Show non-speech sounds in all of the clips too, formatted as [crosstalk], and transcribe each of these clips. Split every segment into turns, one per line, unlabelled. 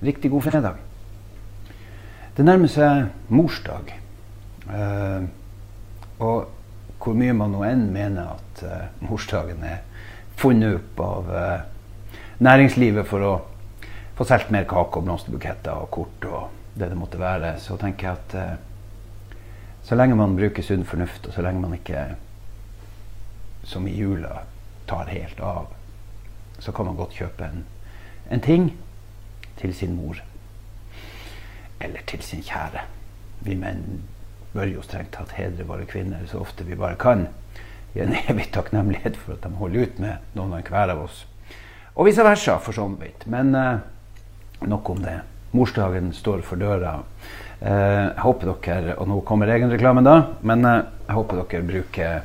Riktig god fredag. Det nærmer seg morsdag. Eh, og hvor mye man nå enn mener at eh, morsdagen er funnet opp av eh, næringslivet for å få solgt mer kake og blomsterbuketter og kort og det det måtte være, så tenker jeg at eh, så lenge man bruker sunn fornuft, og så lenge man ikke, som i jula, tar helt av, så kan man godt kjøpe en, en ting til sin mor. Eller til sin kjære. Vi menn bør jo strengt tatt hedre våre kvinner så ofte vi bare kan. I en [laughs] evig takknemlighet for at de holder ut med noen av hver av oss. Og vice versa, for så vidt. Men eh, nok om det. Morsdagen står for døra. Eh, jeg håper dere, og nå kommer egenreklamen da, men eh, jeg håper dere bruker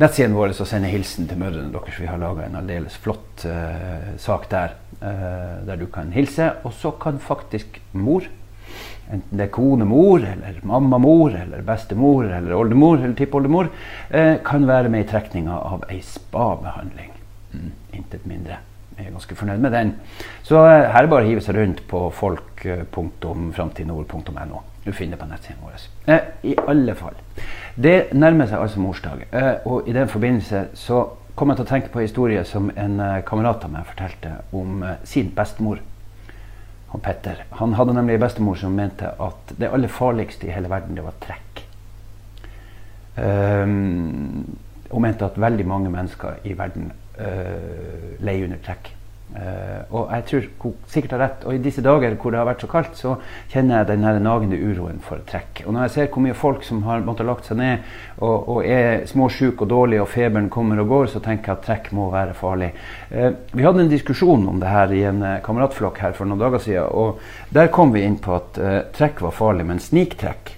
nettsiden vår og sender hilsen til mødrene deres. Vi har laga en aldeles flott eh, sak der, der du kan hilse. Og så kan faktisk mor, enten det er konemor, eller mammamor, eller bestemor, eller oldemor, eller tippoldemor, eh, kan være med i trekninga av ei spabehandling. Mm, intet mindre. Jeg er ganske fornøyd med den. Så eh, her er det bare å hive seg rundt på folk.framtidnord.no. Du finner det på nettsiden vår. Eh, I alle fall. Det nærmer seg altså morsdag. Eh, og i den forbindelse så kom jeg til å tenke på en historie som en eh, kamerat av meg fortalte om eh, sin bestemor. Han Petter. Han hadde nemlig en bestemor som mente at det aller farligste i hele verden, det var trekk. Um, hun mente at veldig mange mennesker i verden uh, leier under trekk. Uh, og jeg tror hun sikkert har rett. Og i disse dager hvor det har vært så kaldt, så kjenner jeg den nagende uroen for trekk. Og når jeg ser hvor mye folk som har måttet lagt seg ned og, og er småsjuke og dårlige, og feberen kommer og går, så tenker jeg at trekk må være farlig. Eh, vi hadde en diskusjon om det her i en uh, kameratflokk her for noen dager siden, og der kom vi inn på at trekk var farlig, men sniktrekk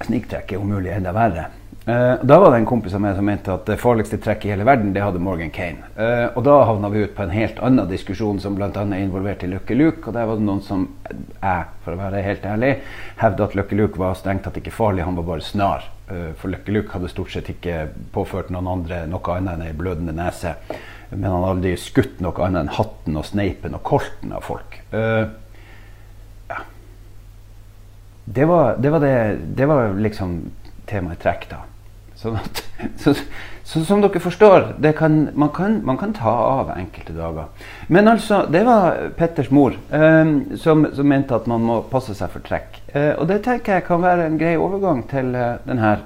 Sniktrekk er mulig enda verre. Uh, da var det en kompis av meg som mente at det farligste trekket i hele verden, det hadde Morgan Kane. Uh, og da havna vi ut på en helt annen diskusjon som bl.a. er involvert i Lucky Luke. Og der var det noen som jeg, for å være helt ærlig, hevda at Lucky Luke var strengt tatt ikke farlig, han var bare snar. Uh, for Lucky Luke hadde stort sett ikke påført noen andre noe annet enn ei blødende nese. Men han hadde aldri skutt noe annet enn hatten og sneipen og kolten av folk. ja. Det var, det var, det, det var liksom temaet trekk, da. Sånn at, [laughs] så, så, som dere forstår, kan, man, kan, man, kan, ta av enkelte dager. Men altså, det var Petters mor eh, som, som, mente at man må passe seg for trekk. Eh, og det tenker jeg kan være en grei overgang til eh, denne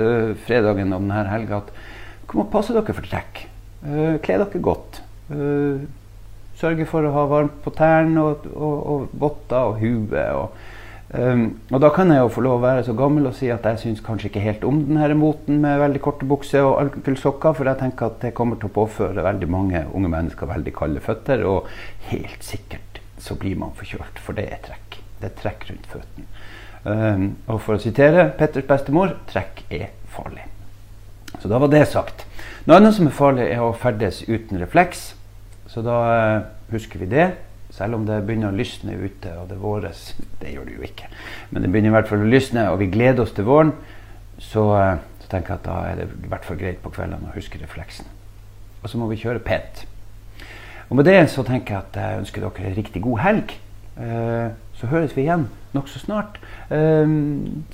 uh, fredagen og denne helga. At dere må passe dere for trekk. Uh, Kle dere godt. Uh, sørge for å ha varmt på tærne og, og, og votter og hue. Um, og da kan jeg jo få lov å være så gammel og si at jeg syns kanskje ikke helt om denne moten med veldig korte bukser og ankelsokker, for jeg tenker at det kommer til å påføre veldig mange unge mennesker veldig kalde føtter. Og helt sikkert så blir man forkjølt, for det er trekk. Det er trekk rundt føttene. Um, og for å sitere Petters bestemor trekk er farlig. Så da var det sagt. Noe annet som er farlig, er å ferdes uten refleks. Så da uh, husker vi det. Selv om det begynner å lysne ute, og det våres Det gjør det jo ikke. Men det begynner i hvert fall å lysne, og vi gleder oss til våren. Så, eh, så tenker jeg at da er det i hvert fall greit på kveldene å huske refleksen. Og så må vi kjøre pent. Og med det så tenker jeg at jeg ønsker dere en riktig god helg. Eh, så høres vi igjen nokså snart. Eh,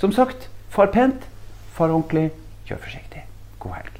som sagt, far pent, far ordentlig, kjør forsiktig. God helg.